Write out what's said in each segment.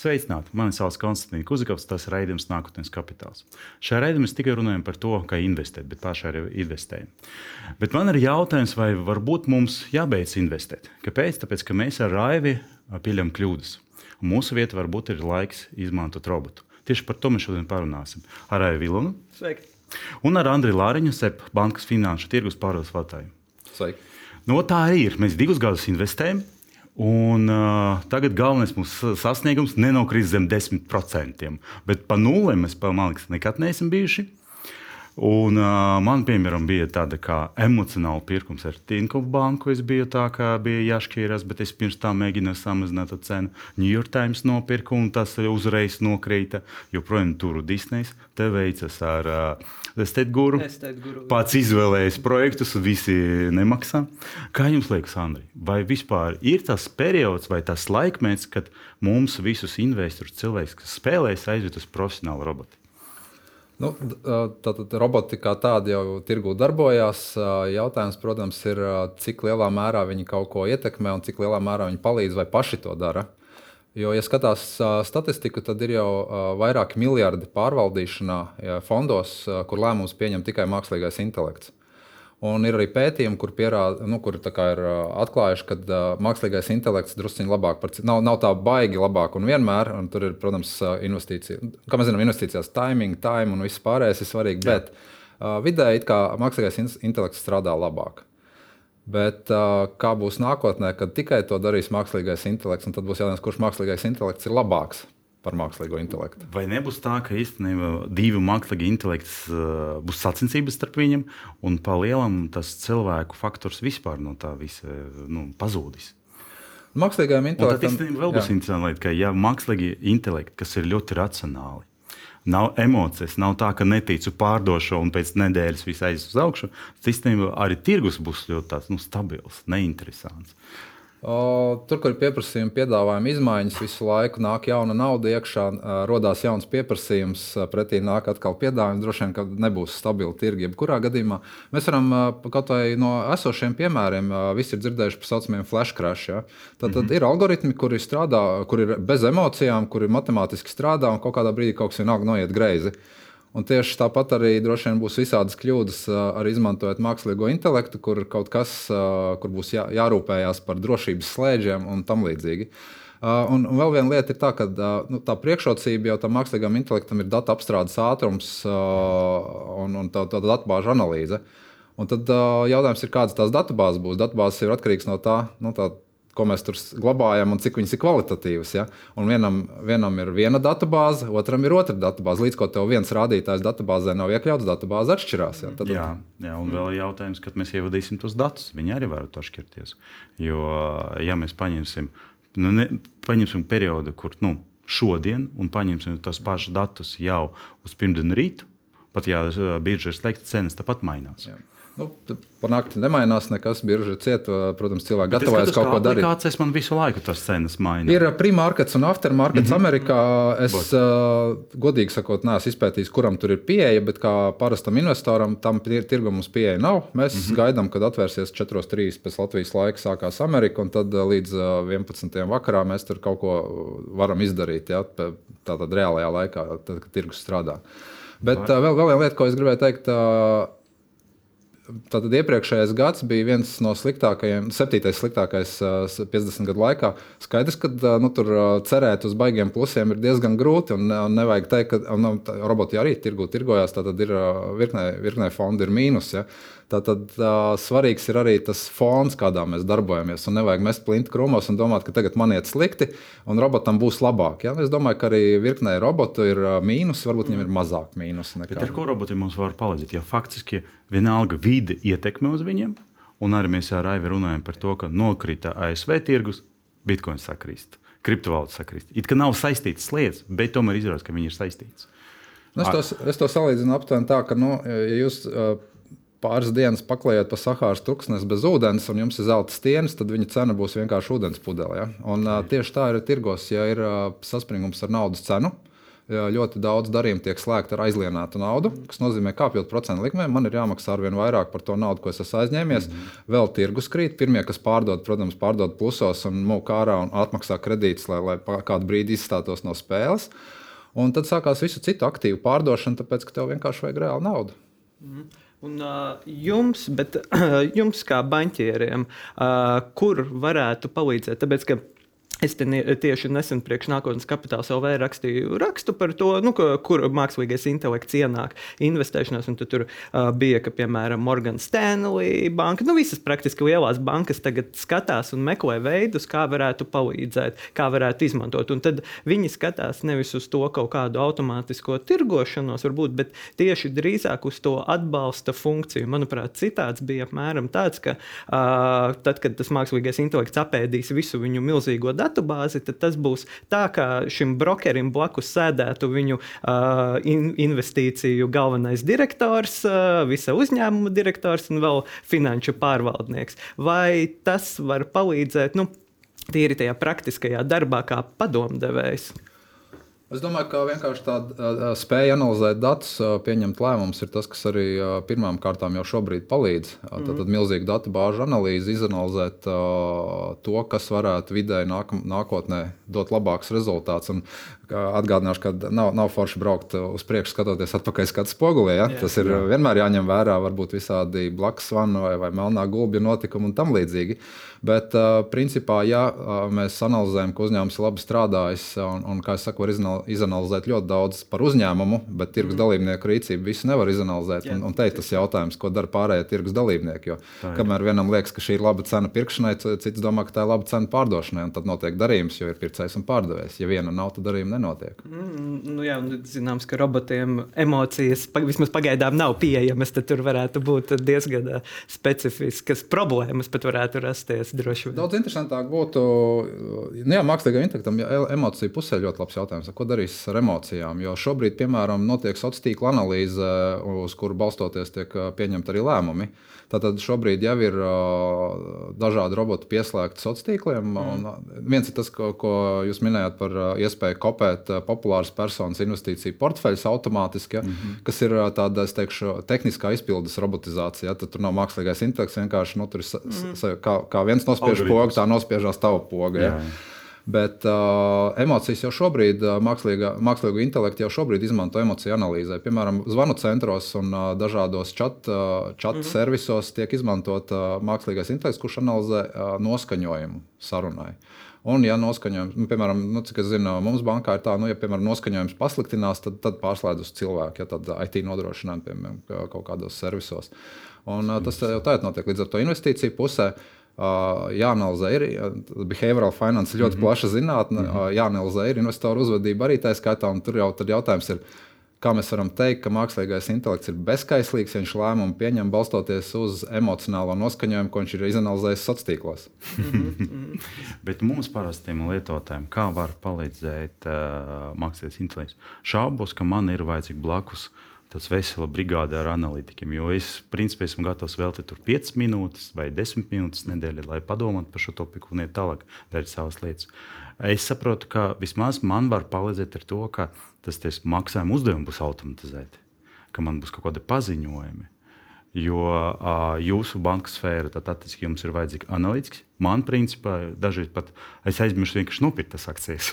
Sveicināti! Mani sauc Konstants Kuzikovs, tas ir raidījums Nākotnes kapitāls. Šajā raidījumā mēs tikai runājam par to, kā investēt, bet pašai arī investējam. Bet man ir jautājums, vai varbūt mums jābeidz investēt? Kāpēc? Tāpēc, ka mēs ar Raivi pieļaujam kļūdas. Mūsu vieta varbūt ir laiks izmantot robotu. Tieši par to mēs šodien parunāsim ar Raivu Vilunu. Sveiki! Un ar Andriu Lāriņu, SEP bankas finanšu tirgus pārvaldes vadītāju. Sveiki! No tā arī ir. Mēs divus gadus investējam, Un, uh, tagad galvenais mūsu sasniegums nenokrīt zem 10%. Bet pa nulēm mēs, man liekas, nekad neesam bijuši. Un, uh, man, piemēram, bija tāda kā emocionāla pirkums ar Tinkovu banku. Es biju tā, kā bija jāšķīrās, bet es pirms tam mēģināju samazināt cenu. New York Times nopirku, un tas uzreiz nokrita. Joprojām tur Disneys te veicas ar uh, Stetguru. Pats izvēlējis projektus, visi nemaksā. Kā jums liekas, Andri, vai vispār ir tas periods vai tas laikmets, kad mums visus investorus, cilvēks, kas spēlēs, aizved uz profesionālu robotu? Nu, tātad roboti kā tādi jau tirgū darbojās. Jautājums, protams, ir, cik lielā mērā viņi kaut ko ietekmē un cik lielā mērā viņi palīdz vai paši to dara. Jo, ja skatās statistiku, tad ir jau vairāki miljardi pārvaldīšanā fondos, kur lēmumus pieņem tikai mākslīgais intelekts. Un ir arī pētījumi, kur, pierāda, nu, kur ir atklājuši, ka uh, mākslīgais intelekts druskuļi labāk, par, nav, nav tā baigi labāk un vienmēr. Un tur ir, protams, investīcija. Kā mēs zinām, investīcijās timing, time un viss pārējais ir svarīgi. Jā. Bet uh, vidēji mākslīgais intelekts strādā labāk. Bet uh, kā būs nākotnē, kad tikai to darīs mākslīgais intelekts, tad būs jautājums, kurš mākslīgais intelekts ir labāks par mākslīgo intelektu. Vai nebūs tā, ka īstenībā divi mākslīgi intelekti uh, būs sacensības starp viņiem, un pa lielam tas cilvēku faktors vispār no tā visa nu, pazudis? Mākslīgajam intelektam tas vēl būs interesanti, ka ja mākslīgi intelekti, kas ir ļoti racionāli, nav emocijas, nav tā, ka neticu pārdošo un pēc nedēļas viss aizies uz augšu, tad īstenībā arī tirgus būs ļoti tāds, nu, stabils, neinteresants. Tur, kur ir pieprasījuma, piedāvājuma izmaiņas, visu laiku nāk jauna nauda iekšā, radās jauns pieprasījums, pretī nāk atkal piedāvājums. Droši vien, ka nebūs stabila tirgi. Jebkurā gadījumā mēs varam kaut vai no esošiem piemēriem, visi ir dzirdējuši par tā saucamiem flash crash. Ja? Tad, tad mm -hmm. ir algoritmi, kuri strādā, kuri ir bez emocijām, kuri matemātiski strādā un kaut kādā brīdī kaut kas vienalga noiet greizi. Un tieši tāpat arī droši vien būs visādas kļūdas arī izmantojot mākslīgo intelektu, kur kaut kas, kur būs jā, jārūpējas par drošības slēdžiem un tam līdzīgi. Un, vēl viena lieta ir tā, ka nu, tā priekšrocība jau tam mākslīgam intelektam ir datu apstrādes ātrums un, un tā, tā datubāžu analīze. Un tad jautājums ir, kādas tās datubāzes būs. Datubāzes ir atkarīgas no tā, nu, tā ko mēs tur glabājam un cik viņas ir kvalitatīvas. Ja? Un vienam, vienam ir viena databāze, otram ir otra databāze. Līdz ko tev viens rādītājs databāzē nav iekļauts, databāze atšķirās. Ja? Tad, jā, jā, un vēl ir jautājums, kad mēs ievadīsim tos datus. Viņi arī var atšķirties. Jo, ja mēs paņemsim, nu, ne, paņemsim periodu, kur nu, šodien, un paņemsim tos pašus datus jau uz pirmdienu rītu, pat ja birža ir slēgta, cenas tāpat mainās. Jā. Nu, Par nakti nemainās nekas, bieži cieta. Protams, cilvēki gatavojas kaut ko darīt. Kāds man visu laiku tas cenas maina? Ir primārkets un aftermarkets mm -hmm. Amerikā. Es, uh, godīgi sakot, neesmu izpētījis, kuram tur ir pieeja, bet kā parastam investoram tam tirgum mums pieeja nav. Mēs mm -hmm. gaidām, kad atvērsies 4.3 pēc Latvijas laika sākās Amerika, un tad līdz 11. vakarā mēs tur kaut ko varam izdarīt. Ja, Tātad reālajā laikā, tad, kad tirgus strādā. Bet uh, vēl, vēl viena lieta, ko es gribēju teikt. Uh, Tātad iepriekšējais gads bija viens no sliktākajiem, septītais sliktākais 50 gadu laikā. Skaidrs, ka nu, tur cerēt uz baigiem plusiem ir diezgan grūti. Un, un nevajag teikt, ka nu, roboti arī tirgu tirgojās. Tad ir virknē, virknē fondu ir mīnus. Ja? Tātad uh, svarīgs ir arī tas fons, kādā mēs darbojamies. Un nevajag mest plinti krūmos un domāt, ka tagad man iet slikti, un robotam būs labāk. Ja? Es domāju, ka arī virknē robotu ir mīnus, varbūt viņiem ir mazāk mīnus. Nekā... Bet ar ko roboti mums var palīdzēt? Ja faktiski vienalga vide ietekme uz viņiem, un arī mēs ar Aivi runājam par to, ka nokrita ASV tirgus, bitkoins sakrist, kriptovalūtas sakrist. It kā nav saistītas lietas, bet tomēr izrādās, ka viņi ir saistītas. Nu, es, to, es to salīdzinu aptuveni tā, ka, nu, ja jūs uh, pāris dienas paklājot pa Sahāras tuksnes bez ūdens, un jums ir zelta stieņas, tad viņa cena būs vienkārši ūdens pudele. Ja? Un, uh, tieši tā ir tirgos, ja ir uh, saspringums ar naudas cenu. ļoti daudz darījumu tiek slēgta ar aizlienātu naudu, kas nozīmē, ka kāpjot procentu likmēm, man ir jāmaksā ar vien vairāk par to naudu, ko es esmu aizņēmies. Mm -hmm. Vēl tirgus krīt. Pirmie, kas pārdod, protams, pārdod plusos un mūka ārā un atmaksā kredītus, lai, lai kādu brīdi izstātos no spēles. Un tad sākās visu citu aktīvu pārdošana, tāpēc, ka tev vienkārši vajag reālu naudu. Mm -hmm. Un, uh, jums, bet, uh, jums kā banķieriem, uh, kur varētu palīdzēt? Tāpēc, ka Es tieši nesen priekš nākotnes kapitāla LV rakstīju rakstu par to, nu, ka, kur mākslīgais intelekts ienāk investēšanās. Tur uh, bija, ka, piemēram, Morgan Stanley banka, nu, visas praktiski lielās bankas tagad skatās un meklē veidus, kā varētu palīdzēt, kā varētu izmantot. Un tad viņi skatās nevis uz to kaut kādu automātisko tirgošanos, varbūt, bet tieši drīzāk uz to atbalsta funkciju. Manuprāt, citāds bija apmēram tāds, ka uh, tad, kad tas mākslīgais intelekts apēdīs visu viņu milzīgo datu, datubāzi, tad tas būs tā, ka šim brokerim blakus sēdētu viņu uh, in, investīciju galvenais direktors, uh, visa uzņēmuma direktors un vēl finanšu pārvaldnieks. Vai tas var palīdzēt? Nu, Tīri tajā praktiskajā darbā, kā padomdevējs. Es domāju, ka vienkārši tāda spēja analizēt datus, pieņemt lēmumus, ir tas, kas arī pirmām kārtām jau šobrīd palīdz. Mm -hmm. Tad, tad milzīga datu bāžu analīze, izanalizēt uh, to, kas varētu vidēji nāk, nākotnē dot labākus rezultātus. Un Atgādināšu, ka nav, nav forši braukt uz priekšu, skatoties atpakaļ skatu spogulī. Ja? Jā, Tas ir jā. vienmēr jāņem vērā, varbūt visādi blakus vanu vai, vai melnā gulbja notikumi un tam līdzīgi. Bet, uh, principā, ja mēs analizējam, ka uzņēmums labi strādājis, un, un kā es saku, var izanalizēt ļoti daudz par uzņēmumu, bet tirgus mm. dalībnieku rīcību visu nevar izanalizēt. Jā, un, un te ir tas jautājums, ko dara pārējie tirgus dalībnieki. Jo, kamēr vienam liekas, ka šī ir laba cena pirkšanai, cits domā, ka tā ir laba cena pārdošanai, un tad notiek darījums, jo ir pircējs un pārdevējs. Ja viena nav, tad darījuma nenotiek. Mm, nu jā, zināms, ka robotiem emocijas vismaz pagaidām nav pieejamas. Tad tur varētu būt diezgan specifiskas problēmas, pat varētu rasties droši vien. Daudz interesantāk būtu, nu jā, mākslīgam intelektam, ja emociju pusē ļoti labs jautājums, ko darīs ar emocijām. Jo šobrīd, piemēram, notiek sociālā tīkla analīze, uz kuru balstoties tiek uh, pieņemti arī lēmumi. Tātad šobrīd jau ir uh, dažādi roboti pieslēgti sociāliem tīkliem. Mm. Viens ir tas, ko, ko jūs minējāt par iespēju kopēt populāras personas investīciju portfeļus automātiski, ja, mm -hmm. kas ir tāda, teikšu, tehniskā izpildes robotizācija. Ja, tur nav mākslīgais intelekts, vienkārši nu, tur ir mm. kā, kā viens nospiež pogu, tā nospiežās tava poga. Ja. Jā, jā. Bet uh, emocijas jau šobrīd, mākslīgo intelektu jau šobrīd izmanto emociju analīzē. Piemēram, zvanu centros un uh, dažādos chat, uh, chat mm -hmm. servisos tiek izmantot uh, mākslīgais intelekts, kurš analizē uh, noskaņojumu sarunai. Un, ja noskaņojums, nu, piemēram, nu, cik es zinu, mums bankā ir tā, nu, ja piemēram noskaņojums pasliktinās, tad, tad pārslēdz uz cilvēku, ja tad IT nodrošinājumu, piemēram, kaut kādos servisos. Un, tas jau tā notiek līdz ar to investīciju pusē. Uh, jāanalizē ir behavioral finance, ļoti mm -hmm. plaša zinātne, mm -hmm. jāanalizē ir investoru uzvedība arī tā skaitā. Tur jau jautājums ir, kā mēs varam teikt, ka mākslīgais intelekts ir bezskaislīgs, ja viņš lēmumu pieņem balstoties uz emocionālo noskaņojumu, ko viņš ir izanalizējis sociālos tīklos. Bet mums parastiem lietotājiem, kā var palīdzēt uh, mākslīgais intelekts? Šaubos, ka man ir vajadzīgi blakus uh, tāds vesela brigāde ar analītikiem. Jo es, principā, esmu gatavs veltīt 5 minūtes vai 10 minūtes nedēļā, lai padomātu par šo topiku un iet tālāk, darīt savas lietas. Es saprotu, ka vismaz man var palīdzēt ar to, ka tas maksājuma uzdevumi būs automatizēti, ka man būs kaut kādi paziņojumi. Jo uh, jūsu bankas sfēra, tad attiecīgi jums ir vajadzīga analītiķis. Man, principā, dažreiz pat es aizmirsu vienkārši nopirkt tās akcijas.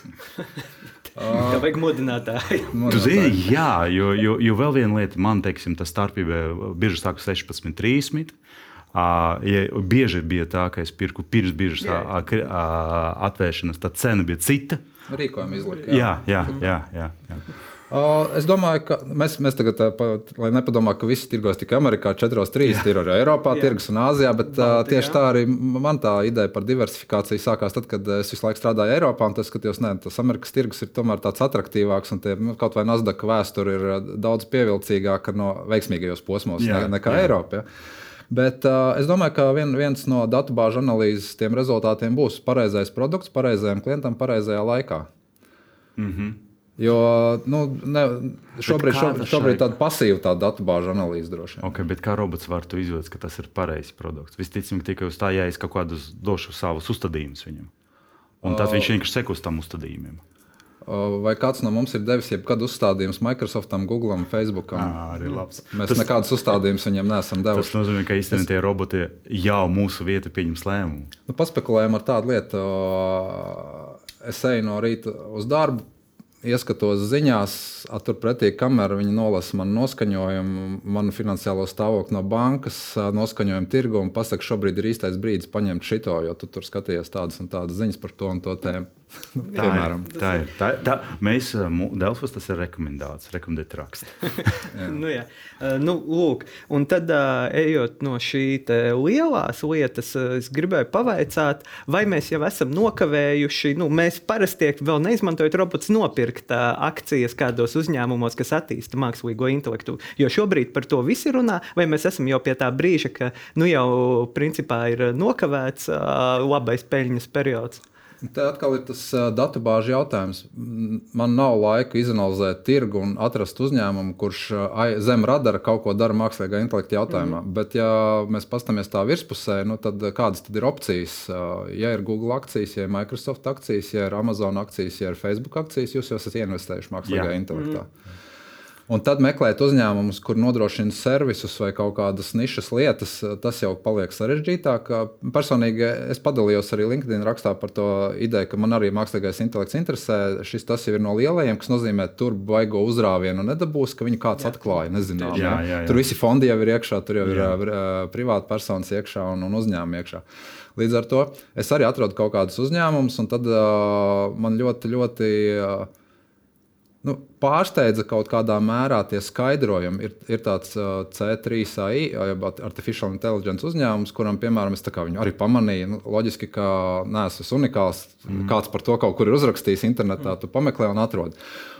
Tā vajag modinātāju. Tu zini, jā, jo, jo, jo vēl viena lieta, man teiksim, tas starpība bieži sākas 16, 30. Uh, ja bieži bija tā, ka es pirku pirms biržas atvēršanas, tad cena bija cita. Rīkojumi izlikt. Jā, jā, jā. jā, jā. Es domāju, ka mēs, mēs tagad, lai nepadomātu, ka visi tirgos tikai Amerikā, 4-3 ir arī Eiropā, tirgus un Āzijā, bet Balti, tieši jā. tā arī man tā ideja par diversifikāciju sākās tad, kad es visu laiku strādāju Eiropā, un tas skatījos, ne, tas Amerikas tirgus ir tomēr tāds attraktīvāks, un tie, nu, kaut vai Nasdaq vēsture ir daudz pievilcīgāka no veiksmīgajos posmos jā, ne, nekā jā. Eiropā. Ja? Bet uh, es domāju, ka vien, viens no datubāžu analīzes rezultātiem būs pareizais produkts, pareizajam klientam, pareizajā laikā. Mm -hmm. Jo nu, ne, šobrīd, šobrīd, šobrīd tāda pasīva tā datubāžu analīze droši vien. Okay, bet kā robots var to izvērst, ka tas ir pareizs produkts? Visticamāk, tikai uz tā jāiz kaut kādus došu savus uzstādījumus viņam. Un tad viņš vienkārši sekos tam uzstādījumiem. Vai kāds no mums ir devis jebkādu uzstādījumu Microsoftam, Google, Facebook? Arī labs. Mēs tas, nekādus uzstādījumus viņiem neesam devuši. Tas nozīmē, ka īstenībā tie roboti jau mūsu vieta pieņems lēmumu. Nu, paspekulējam ar tādu lietu. Es eju no rīta uz darbu, ieskatos ziņās, turpretī kamera viņi nolasa manu noskaņojumu, manu finansiālo stāvokli no bankas, noskaņojumu tirgu un pasaka, šobrīd ir īstais brīdis paņemt šito, jo tu tur skaties tādas un tādas ziņas par to un to tēmu. Nu, tā, ir, tā ir. Tā, tā, mēs, Delfos, tas ir rekomendāts, rekomendēt rakstu. nu, jā. nu, lūk, un tad, ejot no šī lielās lietas, es gribēju pavaicāt, vai mēs jau esam nokavējuši, nu, mēs parasti vēl neizmantojot robotus nopirkt akcijas kādos uzņēmumos, kas attīsta mākslīgo intelektu. Jo šobrīd par to visi runā, vai mēs esam jau pie tā brīža, ka nu jau principā ir nokavēts labais peļņas periods. Te atkal ir tas datubāžu jautājums. Man nav laika izanalizēt tirgu un atrast uzņēmumu, kurš zem radara kaut ko dara mākslīgā intelekta jautājumā. Mm. Bet, ja mēs paskatāmies tā virspusē, nu, tad kādas tad ir opcijas? Ja ir Google akcijas, ja ir Microsoft akcijas, ja ir Amazon akcijas, ja ir Facebook akcijas, jūs jau esat investējuši mākslīgā Jā. intelektā. Mm. Un tad meklēt uzņēmumus, kur nodrošina servisus vai kaut kādas nišas lietas, tas jau paliek sarežģītāk. Personīgi es padalījos arī LinkedIn rakstā par to ideju, ka man arī mākslīgais intelekts interesē. Šis tas jau ir no lielajiem, kas nozīmē, ka tur baigo uzrāvienu nedabūs, ka viņu kāds jā. atklāja. Nezinām, jā, jā, jā. Tur visi fondi jau ir iekšā, tur jau jā. ir uh, privāti personas iekšā un, un uzņēmumi iekšā. Līdz ar to es arī atradu kaut kādus uzņēmumus, un tad uh, man ļoti, ļoti. Uh, nu, pārsteidza kaut kādā mērā tie skaidrojumi. Ir, ir tāds uh, C3AI, jeb Artificial Intelligence uzņēmums, kuram, piemēram, es viņu arī pamanīju. Nu, loģiski, ka neesmu unikāls. Mm. Kāds par to kaut kur ir uzrakstījis internetā, tu pameklē un atrod.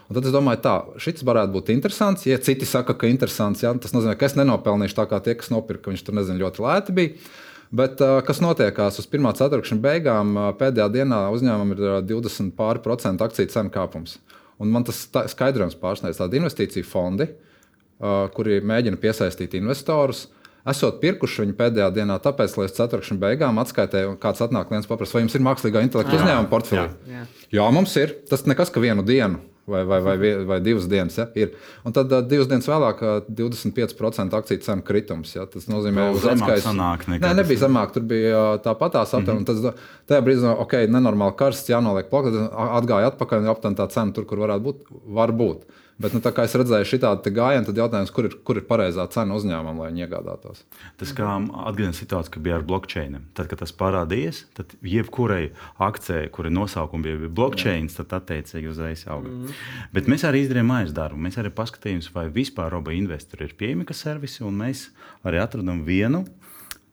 Un tad es domāju, tā, šis varētu būt interesants. Ja citi saka, ka interesants, ja, tas nozīmē, ka es nenopelnīšu tā kā tie, kas nopirka, viņš tur nezinu, ļoti lēti bija. Bet uh, kas notiekās uz pirmā ceturkšņa beigām, uh, pēdējā dienā uzņēmumam ir uh, 20 pāri procentu akciju cenu kāpums. Un man tas skaidrojums pārsniedz tādi investīciju fondi, kuri mēģina piesaistīt investorus. Esot pirkuši viņu pēdējā dienā, tāpēc līdz ceturkšņa beigām atskaitē, kāds atnāk viens paprasa, vai jums ir mākslīgā intelekta uzņēmuma portfelī. Jā, jā. jā, mums ir. Tas nekas, ka vienu dienu vai, vai, vai, vai divas dienas. Ja, ir. un tad uh, divas dienas vēlāk, uh, 25% akciju cenu kritums. Ja, tas nozīmē, ka tas Nē, nebija zemāk, tur bija uh, tāpatās aptuveni. Mm -hmm. Tad tajā brīdī, ok, nenormāli karsts, jānoliek plakā, tad atgāja atpakaļ un aptuveni tā cena tur, kur varētu būt, var būt. Bet, nu, kā es redzēju, šī tāda gājiena, tad jautājums, kur ir, kur ir pareizā cena uzņēmumam, lai viņi iegādātos. Tas kā atgādina situāciju, ka bija ar blockchain. Tad, kad tas parādījās, tad jebkurai akcijai, kur ir nosaukumi, bija blockchain, tad attiecīgi uzreiz auga. Mm. Bet mēs arī izdarījām mājas darbu. Mēs arī paskatījāmies, vai vispār roba investori ir pieejami kā servisi, un mēs arī atradām vienu.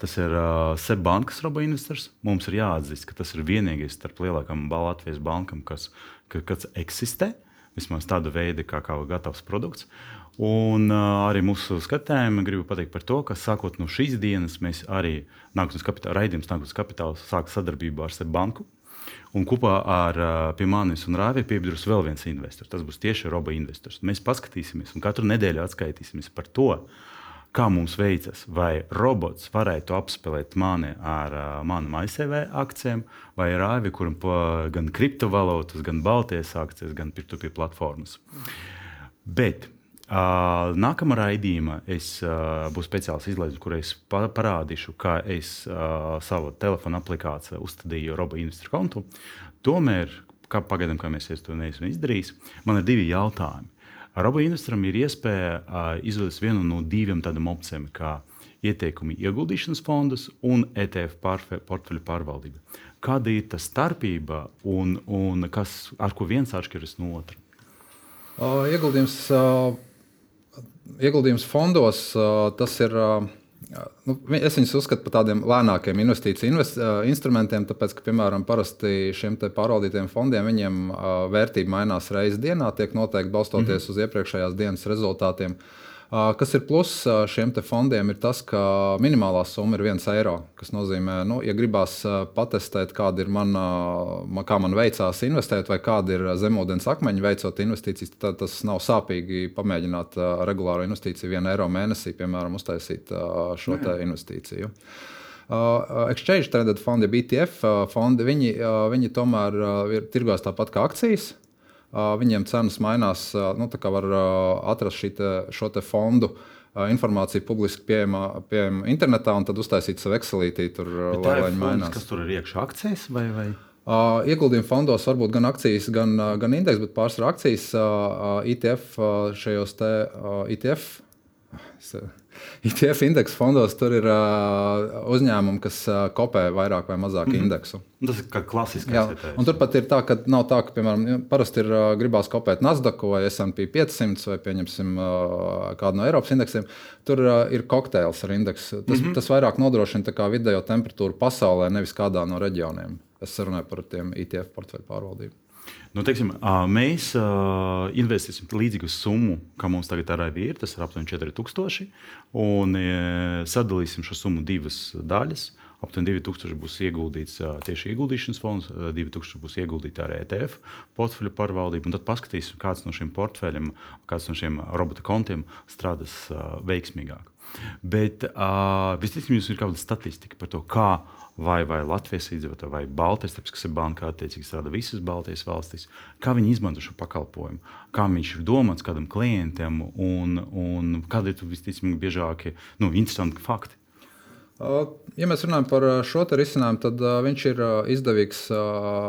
Tas ir uh, Seibankas roba investors. Mums ir jāatzīst, ka tas ir vienīgais starp lielākām Latvijas bankām, kas, kas eksistē. Vismaz tāda veida, kā, kā gatavs produkts. Un uh, arī mūsu skatījumā gribu pateikt par to, ka sākot no šīs dienas mēs arī nākotnes kapitāla raidījums, nākotnes kapitāls sāk sadarbību ar Seibanku. Un kopā ar uh, manis un Rāviju piebiedrus vēl viens investors. Tas būs tieši Roba investors. Mēs paskatīsimies un katru nedēļu atskaitīsimies par to, uh, kā mums veicas, vai robots varētu apspēlēt mani ar uh, manu MySV akcijiem, vai rāvi, kuram gan kriptovalūtas, gan Baltijas akcijas, gan P2P platformas. Bet uh, nākamā raidījumā es uh, būšu speciāls izlaidums, kur es pa parādīšu, kā es uh, savu telefonu aplikāciju uzstādīju Robo investoru kontu. Tomēr, kā pagaidām, kā mēs to neesam izdarījuši, man ir divi jautājumi. Robo investoram ir iespēja uh, izvēlēties vienu no diviem tādiem opcijiem, kā ieteikumi ieguldīšanas fondus un ETF portfeļu pārvaldība. Kāda ir tā starpība un, un kas, ar ko viens atšķiras no otra? Uh, ieguldījums, uh, ieguldījums fondos uh, tas ir. Uh, Nu, es viņus uzskatu par tādiem lēnākiem investīciju invest, instrumentiem, tāpēc, ka, piemēram, parasti šiem pārvaldītiem fondiem viņiem vērtība mainās reizes dienā, tiek noteikti balstoties mm -hmm. uz iepriekšējās dienas rezultātiem. Uh, Kas ir pluss šiem fondiem, ir tas, ka minimālā summa ir viens eiro. Tas nozīmē, ka, nu, ja gribās patestēt, kāda ir mana, kā man veicās investēt, vai kāda ir zemūdens akmeņa veicot investīcijas, tad tas nav sāpīgi pamēģināt regulāru investīciju, vienu eiro mēnesī, piemēram, uztaisīt šo investīciju. Uh, exchange traded fondi, BTF fondi, viņi, uh, viņi tomēr uh, ir tirgos tāpat kā akcijas. Viņiem cenas mainās, nu, tā kā var atrast šī te, šo te fondu informācija publiski pieejama, pieejama internetā, un tad uztaisīt savu Excelītī, tur lai viņi mainās. Kas tur ir iekšā akcijas vai? vai? Uh, ieguldījumu fondos var būt gan akcijas, gan, uh, gan indeks, bet pārsvarā akcijas uh, ETF šajos te, ETF. ETF indeksu fondos tur ir uh, uzņēmumi, kas uh, kopē vairāk vai mazāk mm -hmm. indeksu. Tas ir kā klasiskais. Jā, un turpat ir tā, ka nav tā, ka, piemēram, parasti ir uh, gribās kopēt Nasdaq vai SP 500 vai, pieņemsim, uh, kādu no Eiropas indeksiem. Tur uh, ir kokteils ar indeksu. Tas, mm -hmm. tas vairāk nodrošina vidējo temperatūru pasaulē, nevis kādā no reģioniem. Es runāju par tiem ETF portfeļu pārvaldību. Nu, teiksim, mēs investīsim līdzīgu summu, kā mums tagad ir. Tas ir aptuveni 4000. Un sadalīsim šo summu divas daļas. Aptuveni 2000 būs ieguldīts tieši ieguldīšanas fonds, uh, 2000 būs ieguldīta arī ETF portfeļu pārvaldība. Tad paskatīsim, kāds no šiem portfeļiem, kāds no šiem robota kontiem strādās veiksmīgāk. Bet uh, visticamāk, jums ir kāda statistika par to, kā vai, vai Latvijas iedzīvotāji, vai Baltijas, tāpēc, kas ir banka, attiecīgi strādā visas Baltijas valstīs, kā viņi izmanto šo pakalpojumu, kā viņš ir domāts kādam klientam un, un kādi ir visticamāk biežākie nu, interesanti fakti. Ja mēs runājam par šo risinājumu, tad viņš ir izdevīgs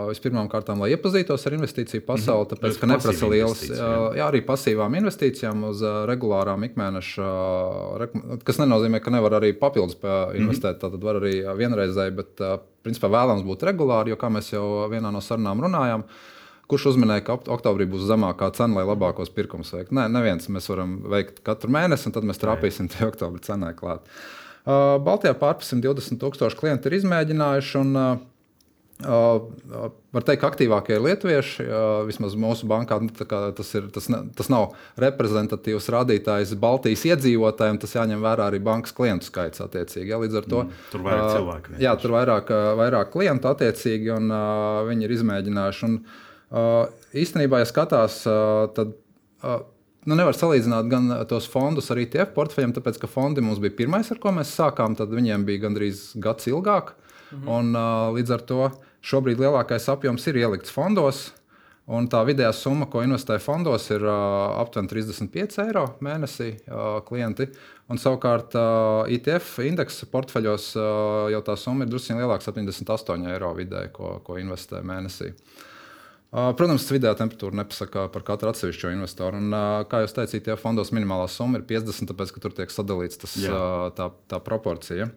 vispirmām kārtām, lai iepazītos ar investīciju pasauli, mhm. tāpēc, ka neprasa lielas, jā, arī pasīvām investīcijām uz regulārām ikmēneša, kas nenozīmē, ka nevar arī papildus investēt. Tad var arī vienreizēji, bet principā vēlams būt regulāri, jo kā mēs jau vienā no sarunām runājām, Kurš uzminēja, ka oktobrī būs zemākā cena, lai labākos pirkumus veiktu? Nē, neviens. Mēs varam veikt katru mēnesi, un tad mēs trāpīsim tajā oktobra cenai klāt. Uh, Baltijā pār 120 tūkstoši klienti ir izmēģinājuši. Un, uh, Uh, var teikt, ka aktīvākie ir lietuvieši. Uh, vismaz mūsu bankā nu, tas, ir, tas, ne, tas nav reprezentatīvs rādītājs Baltijas iedzīvotājiem. Tas jāņem vērā arī bankas klientu skaits. Ja, līdz ar to mm, tur vairāk cilvēku. Uh, jā, tur vairāk, vairāk klientu attiecīgi, un uh, viņi ir izmēģinājuši. Un, uh, īstenībā, ja skatās, uh, tad. Nu, nevar salīdzināt gan tos fondus ar ITF portfeļiem, tāpēc ka fondi mums bija pirmais, ar ko mēs sākām. Tad viņiem bija gandrīz gads ilgāk. Mhm. Un, uh, līdz ar to šobrīd lielākais apjoms ir ielikts fondos. Un tā vidējā summa, ko investē fondos, ir uh, aptuveni 35 eiro mēnesī uh, klienti. Un savukārt uh, ITF indeksa portfeļos uh, jau tā summa ir drusku lielāka - 78 eiro vidēji, ko, ko investē mēnesī. Uh, Protams, vidējā temperatūra nepasaka par katru atsevišķo investoru. Un, kā jūs teicāt, tie fondos minimālā summa ir 50, tāpēc ka tur tiek sadalīts tas, Jā. tā, tā proporcija.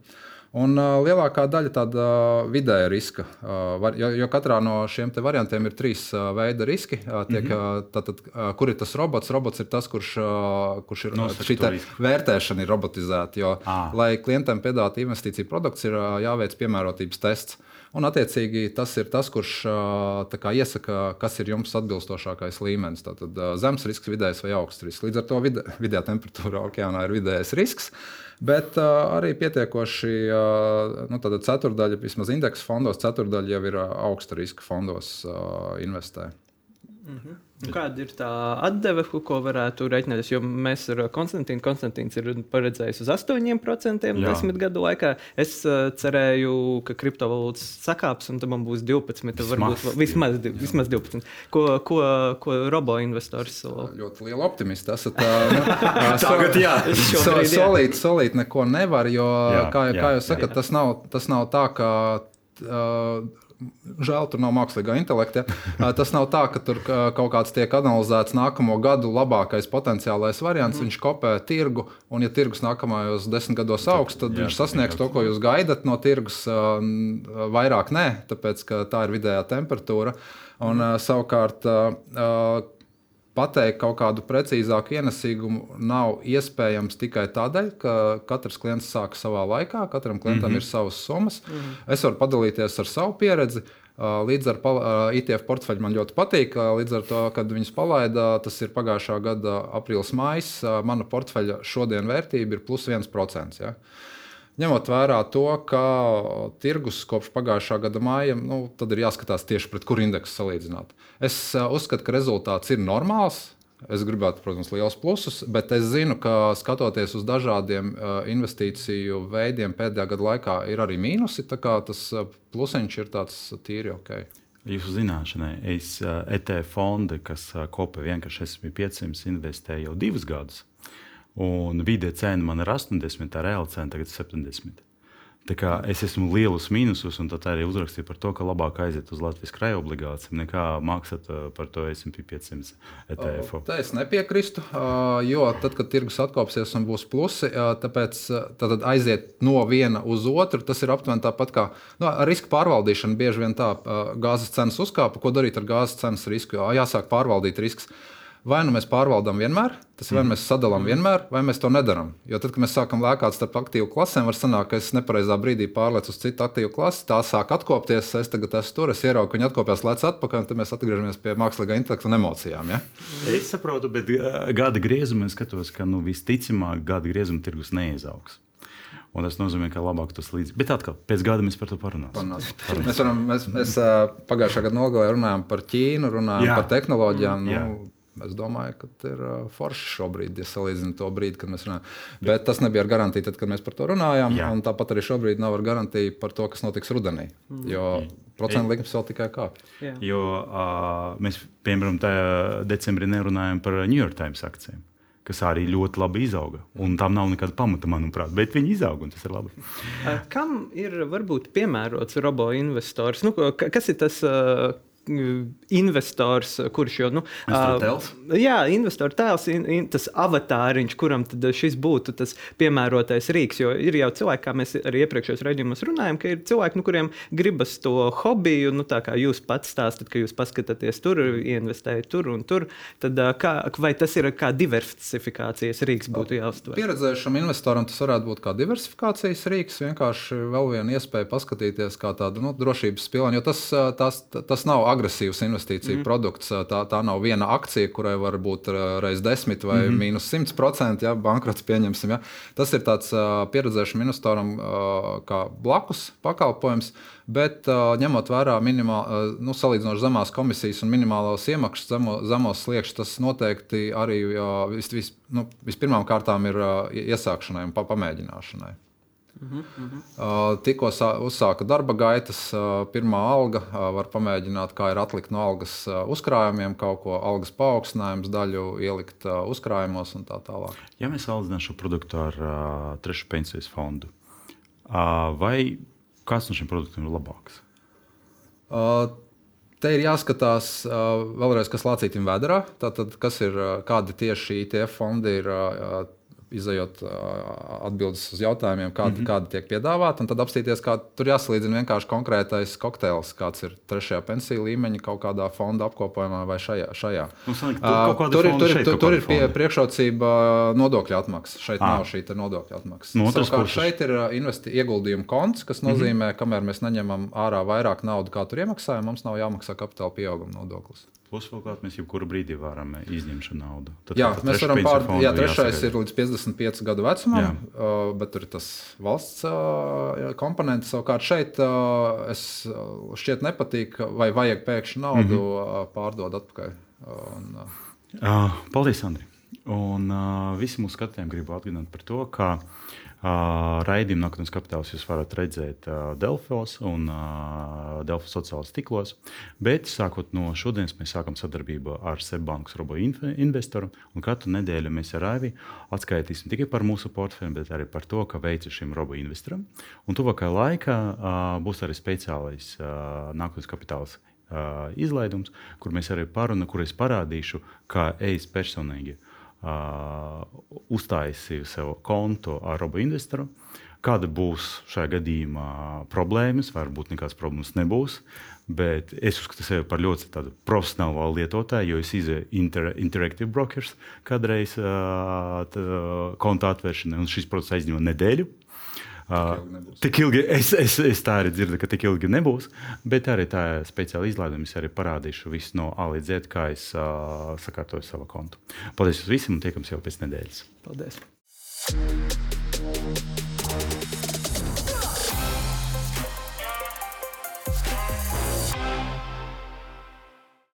Un uh, lielākā daļa tāda uh, vidēja riska, uh, var, jo, jo katrā no šiem variantiem ir trīs uh, veidi riski. Uh, tiek, mm -hmm. uh, tātad, uh, kur ir tas robots? Robots ir tas, kurš, uh, kurš ir uh, šī vērtēšana ir robotizēta. Jo, ah. lai klientam piedāvātu investīciju produkts, ir uh, jāveic piemērotības tests. Un, attiecīgi, tas ir tas, kurš kā, iesaka, kas ir jums atbilstošākais līmenis. Tātad zemes risks, vidējais vai augsts risks. Līdz ar to vide, vidējā temperatūra okeānā ir vidējais risks. Bet uh, arī pietiekoši uh, nu, ceturdaļa, vismaz indeksu fondos, ceturdaļa jau ir augsta riska fondos uh, investē. Mm -hmm. Kāda ir tā atdeve, ko varētu reiķināties? Jo mēs ar Konstantīnu, Konstantīns ir paredzējis uz 8% desmit gadu laikā. Es uh, cerēju, ka kriptovalūtas sakāps, un tam būs 12, vismaz, varbūt vismaz, vismaz 12. Ko, ko, ko robo investors solo? Ļoti liela optimista. Esat, nu, Tagad, jā, so, solīt, solīt neko nevar, jo, jā, kā, jā, kā jūs sakat, tas nav, tas nav tā, ka. Uh, Žēl, tur nav mākslīgā intelekta. Tas nav tā, ka tur kaut kāds tiek analizēts nākamo gadu labākais potenciālais variants. Mm. Viņš kopē tirgu, un, ja tirgus nākamajos desmit gados augs, tad jā, viņš sasniegs jā. to, ko jūs gaidat no tirgus. Vairāk nē, tāpēc tā ir vidējā temperatūra. Un, mm. Savukārt, pateikt kaut kādu precīzāku ienesīgumu nav iespējams tikai tādēļ, ka katrs klients sāk savā laikā, katram klientam mm -hmm. ir savas summas. Mm -hmm. Es varu padalīties ar savu pieredzi. Līdz ar ITF portfeļu man ļoti patīk. Līdz ar to, kad viņus palaida, tas ir pagājušā gada aprīlis, maijs. Mana portfeļa šodien vērtība ir plus 1%. Ja? Ņemot vērā to, ka tirgus kopš pagājušā gada māja, nu, tad ir jāskatās tieši pret kuru indeksu salīdzināt. Es uh, uzskatu, ka rezultāts ir normāls. Es gribētu, protams, liels plusus, bet es zinu, ka skatoties uz dažādiem uh, investīciju veidiem pēdējā gada laikā, ir arī mīnusi. Tas uh, plusiņš ir tāds tīri ok. Jūsu zināšanai, es ETF fondi, kas kopē vienkārši SP500, investēju jau divus gadus. Un vidē cena man ir 80, tā reāla cena tagad ir 70. Es esmu lielus mīnusus, un tā arī uzrakstīju par to, ka labāk aiziet uz Latvijas krājuma obligācijām nekā maksāt par to SP 500 ETF. Tā es nepiekrīstu, jo tad, kad tirgus atkopsies un būs plusi, tāpēc tad aiziet no viena uz otru. Tas ir aptuveni tāpat kā nu, riska pārvaldīšana. Bieži vien tā gāzes cenas uzkāpa. Ko darīt ar gāzes cenas risku? Jāsāk pārvaldīt riskus. Vai nu mēs pārvaldām vienmēr, tas vai mēs sadalām vienmēr, vai mēs to nedarām. Jo tad, kad mēs sākam lēkāt starp aktīvu klasēm, var sanākt, ka es nepareizā brīdī pārlecu uz citu aktīvu klasi, tā sāk atkopties, es tagad esmu tur, es ieraugu, ka viņi atkopjas lec atpakaļ, un tad mēs atgriežamies pie mākslīgā intelekta un emocijām. Ja? Es saprotu, bet gada griezumā skatos, ka nu, visticamāk gada griezuma tirgus neizaugs. Un tas nozīmē, ka labāk tas līdzi. Bet atkal, pēc gada mēs par to parunāsim. Parunās. Parunās. Mēs, varam, mēs, mēs pagājušā gada nogalē runājām par Ķīnu, runājām jā. par tehnoloģijām. Nu, Es domāju, ka tas ir forši šobrīd, ja salīdzinām to brīdi, kad mēs runājam. Bet tas nebija ar garantiju, tad, kad mēs par to runājām. Tāpat arī šobrīd nav ar garantiju par to, kas notiks rudenī. Mm. Jo procentu likmes vēl tikai kāpj. Jo uh, mēs, piemēram, decembrī nerunājam par New York Times akcijiem kas arī ļoti labi izauga. Un tam nav nekāda pamata, manuprāt, bet viņi izauga un tas ir labi. Kam ir varbūt piemērots robo investors? Nu, kas ir tas, investors, kurš jau nu, tēls. Jā, investora tēls, in, in, tas avatāriņš, kuram šis būtu tas piemērotais rīks. Jo ir jau cilvēki, kā mēs arī iepriekšējos raidījumos runājām, ka ir cilvēki, nu, kuriem gribas to hobiju, nu, tā kā jūs pats stāstat, ka jūs paskatāties tur, investējat tur un tur. Tad, kā, vai tas ir kā diversifikācijas rīks būtu jāuztver? Pieredzējušam investoram tas varētu būt kā diversifikācijas rīks, vienkārši vēl viena iespēja paskatīties kā tādu nu, drošības pilānu, jo tas, tas, tas nav agresīvs investīciju mm. produkts. Tā, tā nav viena akcija, kurai var būt reizes 10 vai mm mīnus 100%, ja bankrots pieņemsim. Ja. Tas ir tāds pieredzējušam investoram kā blakus pakalpojums. Bet, ņemot vērā minimāl, nu, salīdzinoši zemās komisijas un minimālos iemaksas, zemo, zemos sliekšņus, tas noteikti arī vis, vis, nu, vispirmām kārtām ir iesākšanai un pamēģināšanai. Uh -huh. uh, tikko uzsāka darba gaitas, uh, pirmā alga. Uh, var pamēģināt, kā ir atlikt no algas uh, uzkrājumiem, kaut ko algas paaugstinājums, daļu ielikt uzkrājumos un tā tālāk. Ja mēs salīdzinām šo produktu ar uh, trešu pensijas fondu, uh, vai kāds no šiem produktiem ir labāks? Uh, Te ir jāskatās vēlreiz, kas lācītam vēdā. Tātad, kas ir, kādi tieši ITF fondi ir izējot atbildes uz jautājumiem, kādi, mm -hmm. kādi tiek piedāvāti, un tad apstīties, kā tur jāsalīdzina vienkārši konkrētais kokteils, kāds ir trešajā pensiju līmeņa, kaut kādā fonda apkopojumā vai šajā. šajā. Nu, sanāk, tur, tur, ir, tur, šeit, tur, tur ir pie, priekšrocība nodokļu atmaksa. Šeit à. nav šī nodokļu atmaksa. No Savukārt šeit ir investi, ieguldījuma konts, kas mhm. nozīmē, mm -hmm. kamēr mēs neņemam ārā vairāk naudas, kā tur iemaksājam, mums nav jāmaksā kapitāla pieauguma nodoklis. Plus, vēl kādā mēs jebkurā brīdī varam izņemt naudu. Tad, jā, mēs varam pārdot. Jā, trešais jāsagaida. ir līdz 55 gadu vecumam, uh, bet tur ir tas valsts uh, komponents. Savukārt šeit uh, es šķiet nepatīk, vai vajag pēkšņi naudu mm -hmm. pārdot atpakaļ. Un, uh, paldies, Andri! Un uh, visi mūsu skatītājiem gribu atgādināt par to, ka uh, Raidījumu Nākotnes kapitāls jūs varat redzēt Delfos un Delfos sociālajos tīklos. Bet sākot no šodienas mēs sākam sadarbību ar Seibankas robo investoru. Katru nedēļu mēs ar Raivi atskaitīsim tikai par mūsu portfeli, bet arī par to, ka veica šim robo investoram. Un tuvākajā laikā būs arī speciālais Nākotnes kapitāls izlaidums, kur mēs arī parunāsim, kur es parādīšu, kā es personīgi uh, uztaisīju sev kontu ar robu investoru. Kāda būs šajā gadījumā problēmas? Varbūt nekādas problēmas nebūs. Bet es uzskatu sevi par ļoti profesionālu lietotāju, jo es izēju inter, Interactive Brokers kādreiz uh, konta atvēršanai, un šis process aizņēma nedēļu. Uh, tik ilgi es, es, es tā arī dzirdu, ka tik ilgi nebūs. Bet arī tā speciāla izlaiduma es arī parādīšu visu no A līdz Z, kā es uh, sakārtoju savu kontu. Paldies visiem un tiekamies jau pēc nedēļas. Paldies!